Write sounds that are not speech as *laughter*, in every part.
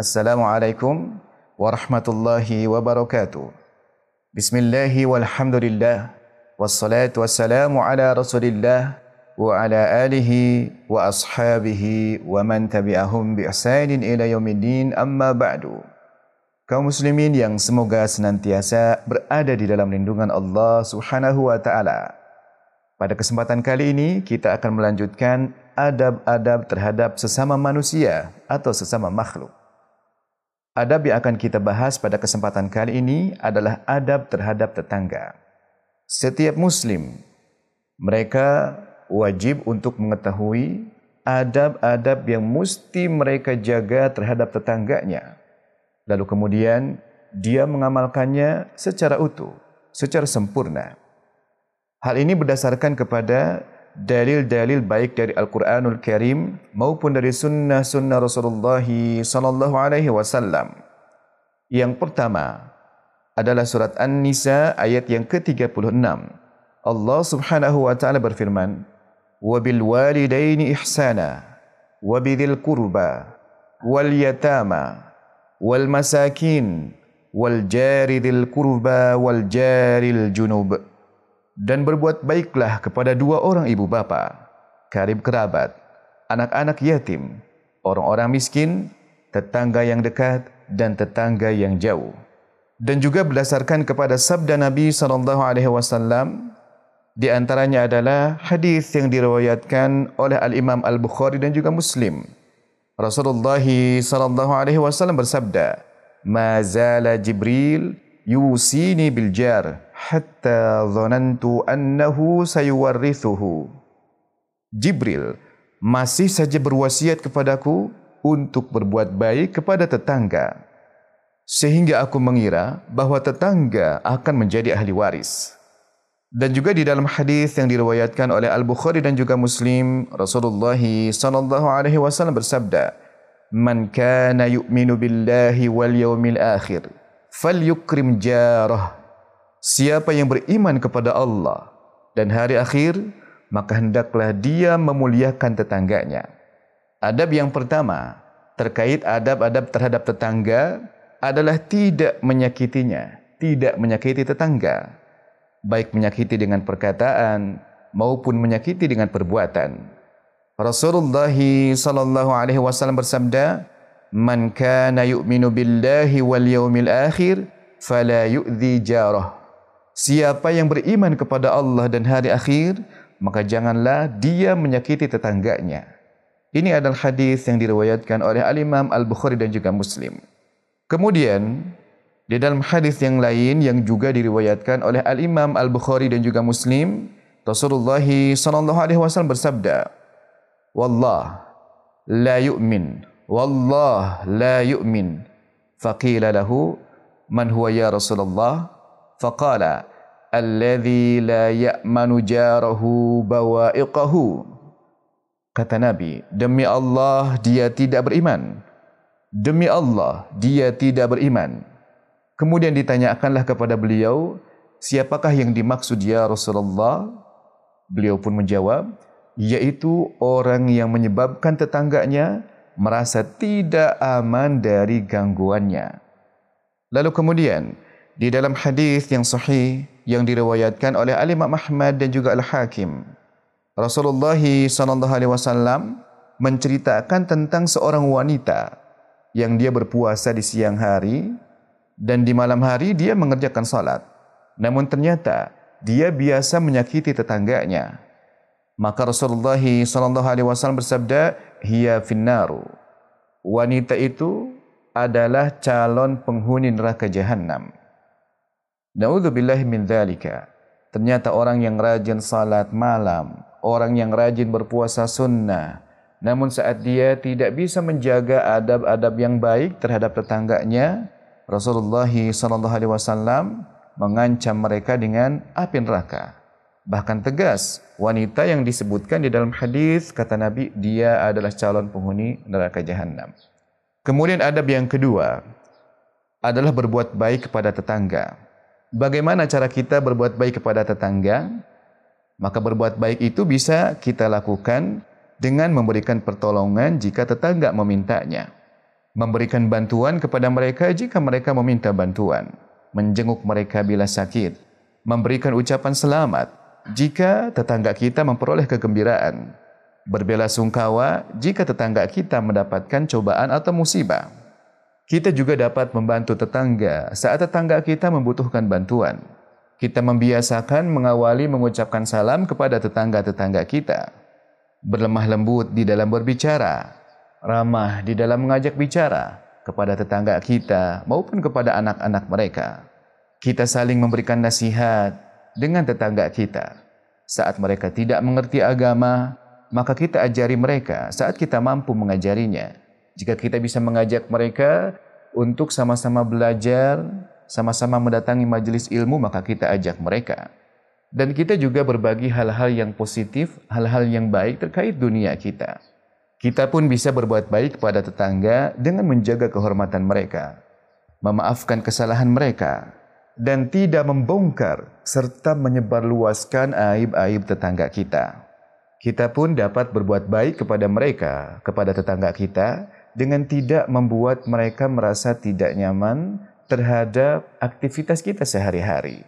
Assalamualaikum warahmatullahi wabarakatuh. Bismillahi walhamdulillah. Wassalatu wassalamu ala rasulillah wa ala alihi wa ashabihi wa man tabi'ahum bi ihsanin ila yaumiddin amma ba'du. Kaum muslimin yang semoga senantiasa berada di dalam lindungan Allah Subhanahu wa taala. Pada kesempatan kali ini kita akan melanjutkan adab-adab terhadap sesama manusia atau sesama makhluk. Adab yang akan kita bahas pada kesempatan kali ini adalah adab terhadap tetangga. Setiap muslim mereka wajib untuk mengetahui adab-adab yang mesti mereka jaga terhadap tetangganya. Lalu kemudian dia mengamalkannya secara utuh, secara sempurna. Hal ini berdasarkan kepada dalil-dalil baik dari Al-Quranul Karim maupun dari sunnah-sunnah Rasulullah sallallahu alaihi wasallam. Yang pertama adalah surat An-Nisa ayat yang ke-36. Allah Subhanahu wa taala berfirman, "Wa bil walidaini ihsana wa bidzil qurba wal yatama wal masakin wal jari dzil qurba wal jaril junub." Dan berbuat baiklah kepada dua orang ibu bapa, karib kerabat, anak-anak yatim, orang-orang miskin, tetangga yang dekat dan tetangga yang jauh. Dan juga berdasarkan kepada sabda Nabi sallallahu alaihi wasallam di antaranya adalah hadis yang diriwayatkan oleh Al-Imam Al-Bukhari dan juga Muslim. Rasulullah sallallahu alaihi wasallam bersabda, "Ma zala Jibril yusini bil jar hatta dhanantu annahu sayuwarrithuhu. Jibril masih saja berwasiat kepadaku untuk berbuat baik kepada tetangga sehingga aku mengira bahawa tetangga akan menjadi ahli waris. Dan juga di dalam hadis yang diriwayatkan oleh Al-Bukhari dan juga Muslim, Rasulullah sallallahu alaihi wasallam bersabda, "Man kana yu'minu billahi wal yawmil akhir, falyukrim jarah." Siapa yang beriman kepada Allah dan hari akhir, maka hendaklah dia memuliakan tetangganya. Adab yang pertama terkait adab-adab terhadap tetangga adalah tidak menyakitinya, tidak menyakiti tetangga, baik menyakiti dengan perkataan maupun menyakiti dengan perbuatan. Rasulullah sallallahu alaihi wasallam bersabda, "Man kana yu'minu billahi wal yawmil akhir, fala yu'dhi jarah." Siapa yang beriman kepada Allah dan hari akhir, maka janganlah dia menyakiti tetangganya. Ini adalah hadis yang diriwayatkan oleh Al-Imam Al-Bukhari dan juga Muslim. Kemudian, di dalam hadis yang lain yang juga diriwayatkan oleh Al-Imam Al-Bukhari dan juga Muslim, Rasulullah sallallahu alaihi wasallam bersabda, "Wallah la yu'min, wallah la yu'min." Faqila lahu, "Man huwa ya Rasulullah?" Faqala, alladhi la ya'manu jarahu bawa'iqahu. Kata Nabi, demi Allah dia tidak beriman. Demi Allah dia tidak beriman. Kemudian ditanyakanlah kepada beliau, siapakah yang dimaksud ya Rasulullah? Beliau pun menjawab, yaitu orang yang menyebabkan tetangganya merasa tidak aman dari gangguannya. Lalu kemudian, di dalam hadis yang sahih yang diriwayatkan oleh Al Imam Ahmad dan juga Al Hakim Rasulullah sallallahu alaihi wasallam menceritakan tentang seorang wanita yang dia berpuasa di siang hari dan di malam hari dia mengerjakan salat namun ternyata dia biasa menyakiti tetangganya. Maka Rasulullah sallallahu alaihi wasallam bersabda hiya finnaru. Wanita itu adalah calon penghuni neraka jahanam Naudzubillah min dzalika. Ternyata orang yang rajin salat malam, orang yang rajin berpuasa sunnah, namun saat dia tidak bisa menjaga adab-adab yang baik terhadap tetangganya, Rasulullah sallallahu alaihi wasallam mengancam mereka dengan api neraka. Bahkan tegas, wanita yang disebutkan di dalam hadis kata Nabi dia adalah calon penghuni neraka jahanam. Kemudian adab yang kedua adalah berbuat baik kepada tetangga. Bagaimana cara kita berbuat baik kepada tetangga? Maka berbuat baik itu bisa kita lakukan dengan memberikan pertolongan jika tetangga memintanya. memberikan bantuan kepada mereka jika mereka meminta bantuan, menjenguk mereka bila sakit, memberikan ucapan selamat jika tetangga kita memperoleh kegembiraan, berbela sungkawa jika tetangga kita mendapatkan cobaan atau musibah. Kita juga dapat membantu tetangga saat tetangga kita membutuhkan bantuan. Kita membiasakan mengawali mengucapkan salam kepada tetangga-tetangga kita. Berlemah lembut di dalam berbicara, ramah di dalam mengajak bicara kepada tetangga kita maupun kepada anak-anak mereka. Kita saling memberikan nasihat dengan tetangga kita. Saat mereka tidak mengerti agama, maka kita ajari mereka saat kita mampu mengajarinya. Jika kita bisa mengajak mereka untuk sama-sama belajar, sama-sama mendatangi majelis ilmu, maka kita ajak mereka. Dan kita juga berbagi hal-hal yang positif, hal-hal yang baik terkait dunia kita kita pun bisa berbuat baik kepada tetangga dengan menjaga kehormatan mereka, memaafkan kesalahan mereka, dan tidak membongkar serta menyebarluaskan aib-aib tetangga kita. Kita pun dapat berbuat baik kepada mereka, kepada tetangga kita, dengan tidak membuat mereka merasa tidak nyaman terhadap aktivitas kita sehari-hari.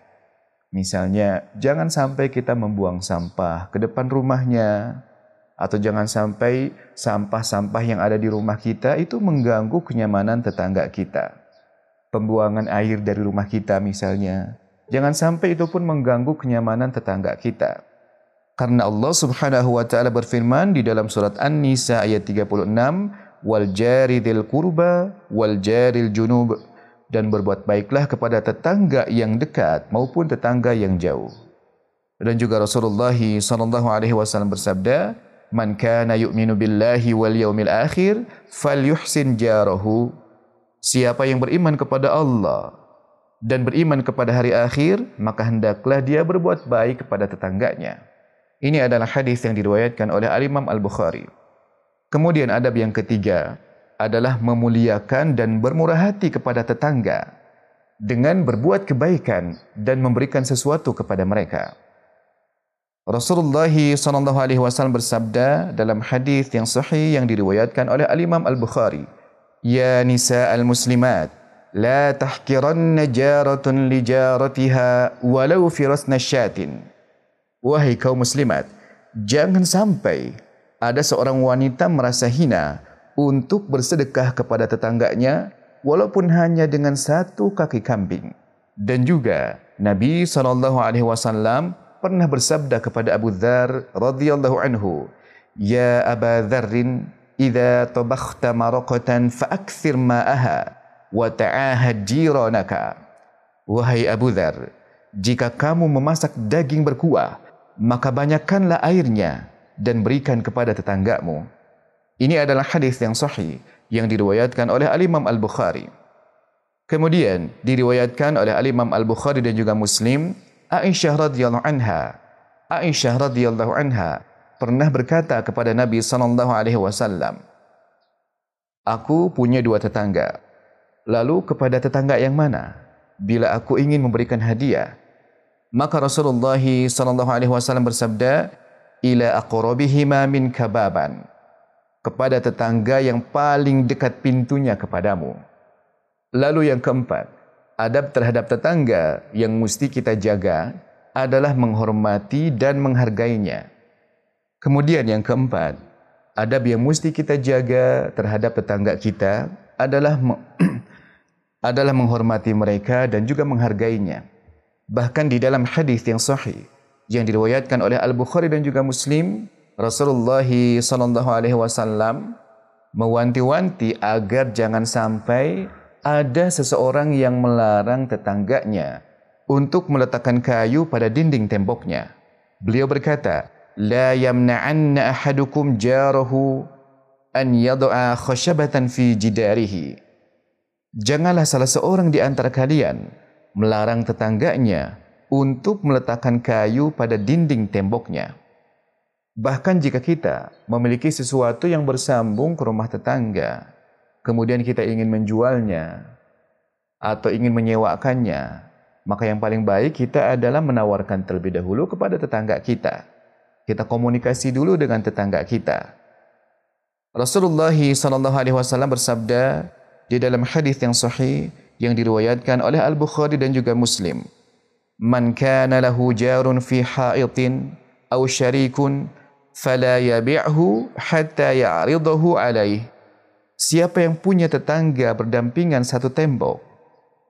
Misalnya, jangan sampai kita membuang sampah ke depan rumahnya, atau jangan sampai sampah-sampah yang ada di rumah kita itu mengganggu kenyamanan tetangga kita. Pembuangan air dari rumah kita misalnya, jangan sampai itu pun mengganggu kenyamanan tetangga kita. Karena Allah Subhanahu wa taala berfirman di dalam surat An-Nisa ayat 36, "Wal jaridil qurba wal jaril junub" dan berbuat baiklah kepada tetangga yang dekat maupun tetangga yang jauh. Dan juga Rasulullah sallallahu alaihi wasallam bersabda, man kana yu'minu billahi wal yaumil akhir falyuhsin jarahu. Siapa yang beriman kepada Allah dan beriman kepada hari akhir maka hendaklah dia berbuat baik kepada tetangganya. Ini adalah hadis yang diriwayatkan oleh Al Imam Al Bukhari kemudian adab yang ketiga adalah memuliakan dan bermurah hati kepada tetangga dengan berbuat kebaikan dan memberikan sesuatu kepada mereka Rasulullah sallallahu alaihi wasallam bersabda dalam hadis yang sahih yang diriwayatkan oleh Al Imam Al Bukhari, "Ya nisa al muslimat, la tahkiranna jaratun li jaratiha walau fi rasna syatin." Wahai kaum muslimat, jangan sampai ada seorang wanita merasa hina untuk bersedekah kepada tetangganya walaupun hanya dengan satu kaki kambing. Dan juga Nabi sallallahu alaihi wasallam pernah bersabda kepada Abu Dhar radhiyallahu anhu, "Ya Aba Dzarrin, idza tabakhta maraqatan fa'akthir ma'aha wa ta'ahad jiranaka." Wahai Abu Dhar, jika kamu memasak daging berkuah, maka banyakkanlah airnya dan berikan kepada tetanggamu. Ini adalah hadis yang sahih yang diriwayatkan oleh Al-Imam Al-Bukhari. Kemudian diriwayatkan oleh Al-Imam Al-Bukhari dan juga Muslim Aisyah radhiyallahu anha Aisyah radhiyallahu anha pernah berkata kepada Nabi sallallahu alaihi wasallam Aku punya dua tetangga lalu kepada tetangga yang mana bila aku ingin memberikan hadiah maka Rasulullah sallallahu alaihi wasallam bersabda ila aqrabihima min kababan kepada tetangga yang paling dekat pintunya kepadamu lalu yang keempat adab terhadap tetangga yang mesti kita jaga adalah menghormati dan menghargainya. Kemudian yang keempat, adab yang mesti kita jaga terhadap tetangga kita adalah *clears throat* adalah menghormati mereka dan juga menghargainya. Bahkan di dalam hadis yang sahih yang diriwayatkan oleh Al-Bukhari dan juga Muslim, Rasulullah sallallahu alaihi wasallam mewanti-wanti agar jangan sampai ada seseorang yang melarang tetangganya untuk meletakkan kayu pada dinding temboknya. Beliau berkata, "La yamna'anna ahadukum jarahu an yad'a khashabatan fi jidarihi." Janganlah salah seorang di antara kalian melarang tetangganya untuk meletakkan kayu pada dinding temboknya. Bahkan jika kita memiliki sesuatu yang bersambung ke rumah tetangga, kemudian kita ingin menjualnya atau ingin menyewakannya, maka yang paling baik kita adalah menawarkan terlebih dahulu kepada tetangga kita. Kita komunikasi dulu dengan tetangga kita. Rasulullah sallallahu alaihi wasallam bersabda, di dalam hadis yang sahih yang diriwayatkan oleh Al-Bukhari dan juga Muslim. Man kana lahu jarun fi ha'itin aw syarikun fala yabi'hu hatta ya'ridahu alaih. Siapa yang punya tetangga berdampingan satu tembok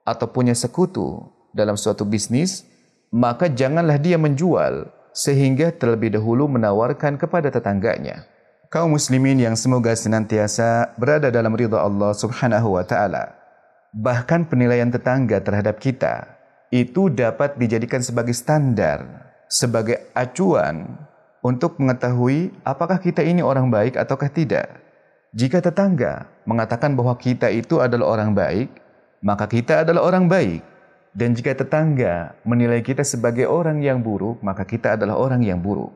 atau punya sekutu dalam suatu bisnis, maka janganlah dia menjual sehingga terlebih dahulu menawarkan kepada tetangganya kaum muslimin yang semoga senantiasa berada dalam ridha Allah Subhanahu wa taala. Bahkan penilaian tetangga terhadap kita itu dapat dijadikan sebagai standar, sebagai acuan untuk mengetahui apakah kita ini orang baik ataukah tidak. Jika tetangga mengatakan bahwa kita itu adalah orang baik, maka kita adalah orang baik. Dan jika tetangga menilai kita sebagai orang yang buruk, maka kita adalah orang yang buruk.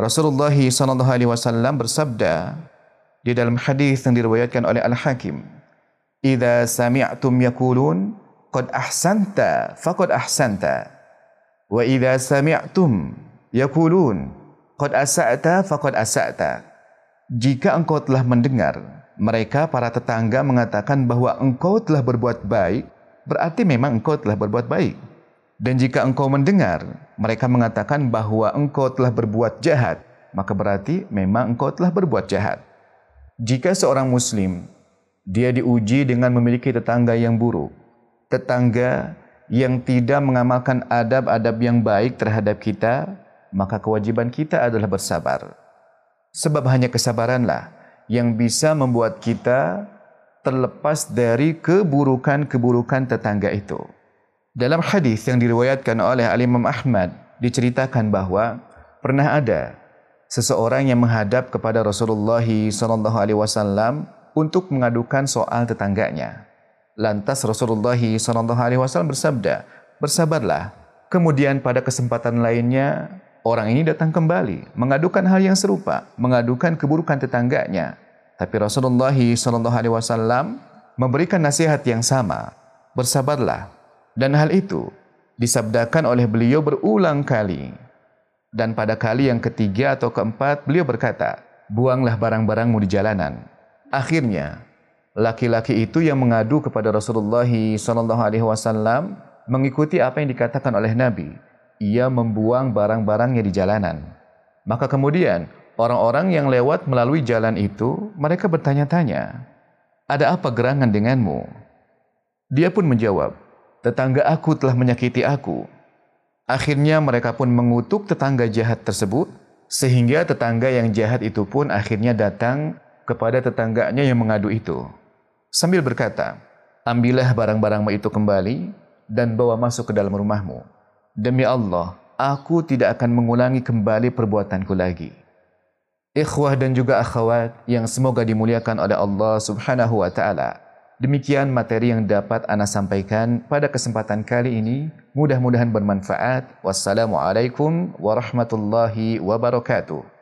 Rasulullah wasallam bersabda di dalam hadis yang diriwayatkan oleh Al-Hakim, "Idza sami'tum yaqulun ahsanta faqad ahsanta wa idza sami'tum yaqulun qad asa'ta faqad asa'ta." Jika engkau telah mendengar mereka para tetangga mengatakan bahwa engkau telah berbuat baik, berarti memang engkau telah berbuat baik. Dan jika engkau mendengar mereka mengatakan bahawa engkau telah berbuat jahat, maka berarti memang engkau telah berbuat jahat. Jika seorang muslim dia diuji dengan memiliki tetangga yang buruk, tetangga yang tidak mengamalkan adab-adab yang baik terhadap kita, maka kewajiban kita adalah bersabar. Sebab hanya kesabaranlah yang bisa membuat kita terlepas dari keburukan-keburukan tetangga itu. Dalam hadis yang diriwayatkan oleh Al Imam Ahmad diceritakan bahawa pernah ada seseorang yang menghadap kepada Rasulullah sallallahu alaihi wasallam untuk mengadukan soal tetangganya. Lantas Rasulullah wasallam bersabda, "Bersabarlah." Kemudian pada kesempatan lainnya orang ini datang kembali mengadukan hal yang serupa, mengadukan keburukan tetangganya. Tapi Rasulullah wasallam memberikan nasihat yang sama, "Bersabarlah." Dan hal itu disabdakan oleh beliau berulang kali. Dan pada kali yang ketiga atau keempat, beliau berkata, buanglah barang-barangmu di jalanan. Akhirnya, laki-laki itu yang mengadu kepada Rasulullah SAW mengikuti apa yang dikatakan oleh Nabi. Ia membuang barang-barangnya di jalanan. Maka kemudian, orang-orang yang lewat melalui jalan itu, mereka bertanya-tanya, ada apa gerangan denganmu? Dia pun menjawab, tetangga aku telah menyakiti aku. Akhirnya mereka pun mengutuk tetangga jahat tersebut, sehingga tetangga yang jahat itu pun akhirnya datang kepada tetangganya yang mengadu itu. Sambil berkata, ambillah barang-barangmu itu kembali dan bawa masuk ke dalam rumahmu. Demi Allah, aku tidak akan mengulangi kembali perbuatanku lagi. Ikhwah dan juga akhwat yang semoga dimuliakan oleh Allah subhanahu wa ta'ala. Demikian materi yang dapat Ana sampaikan pada kesempatan kali ini. Mudah-mudahan bermanfaat. Wassalamualaikum warahmatullahi wabarakatuh.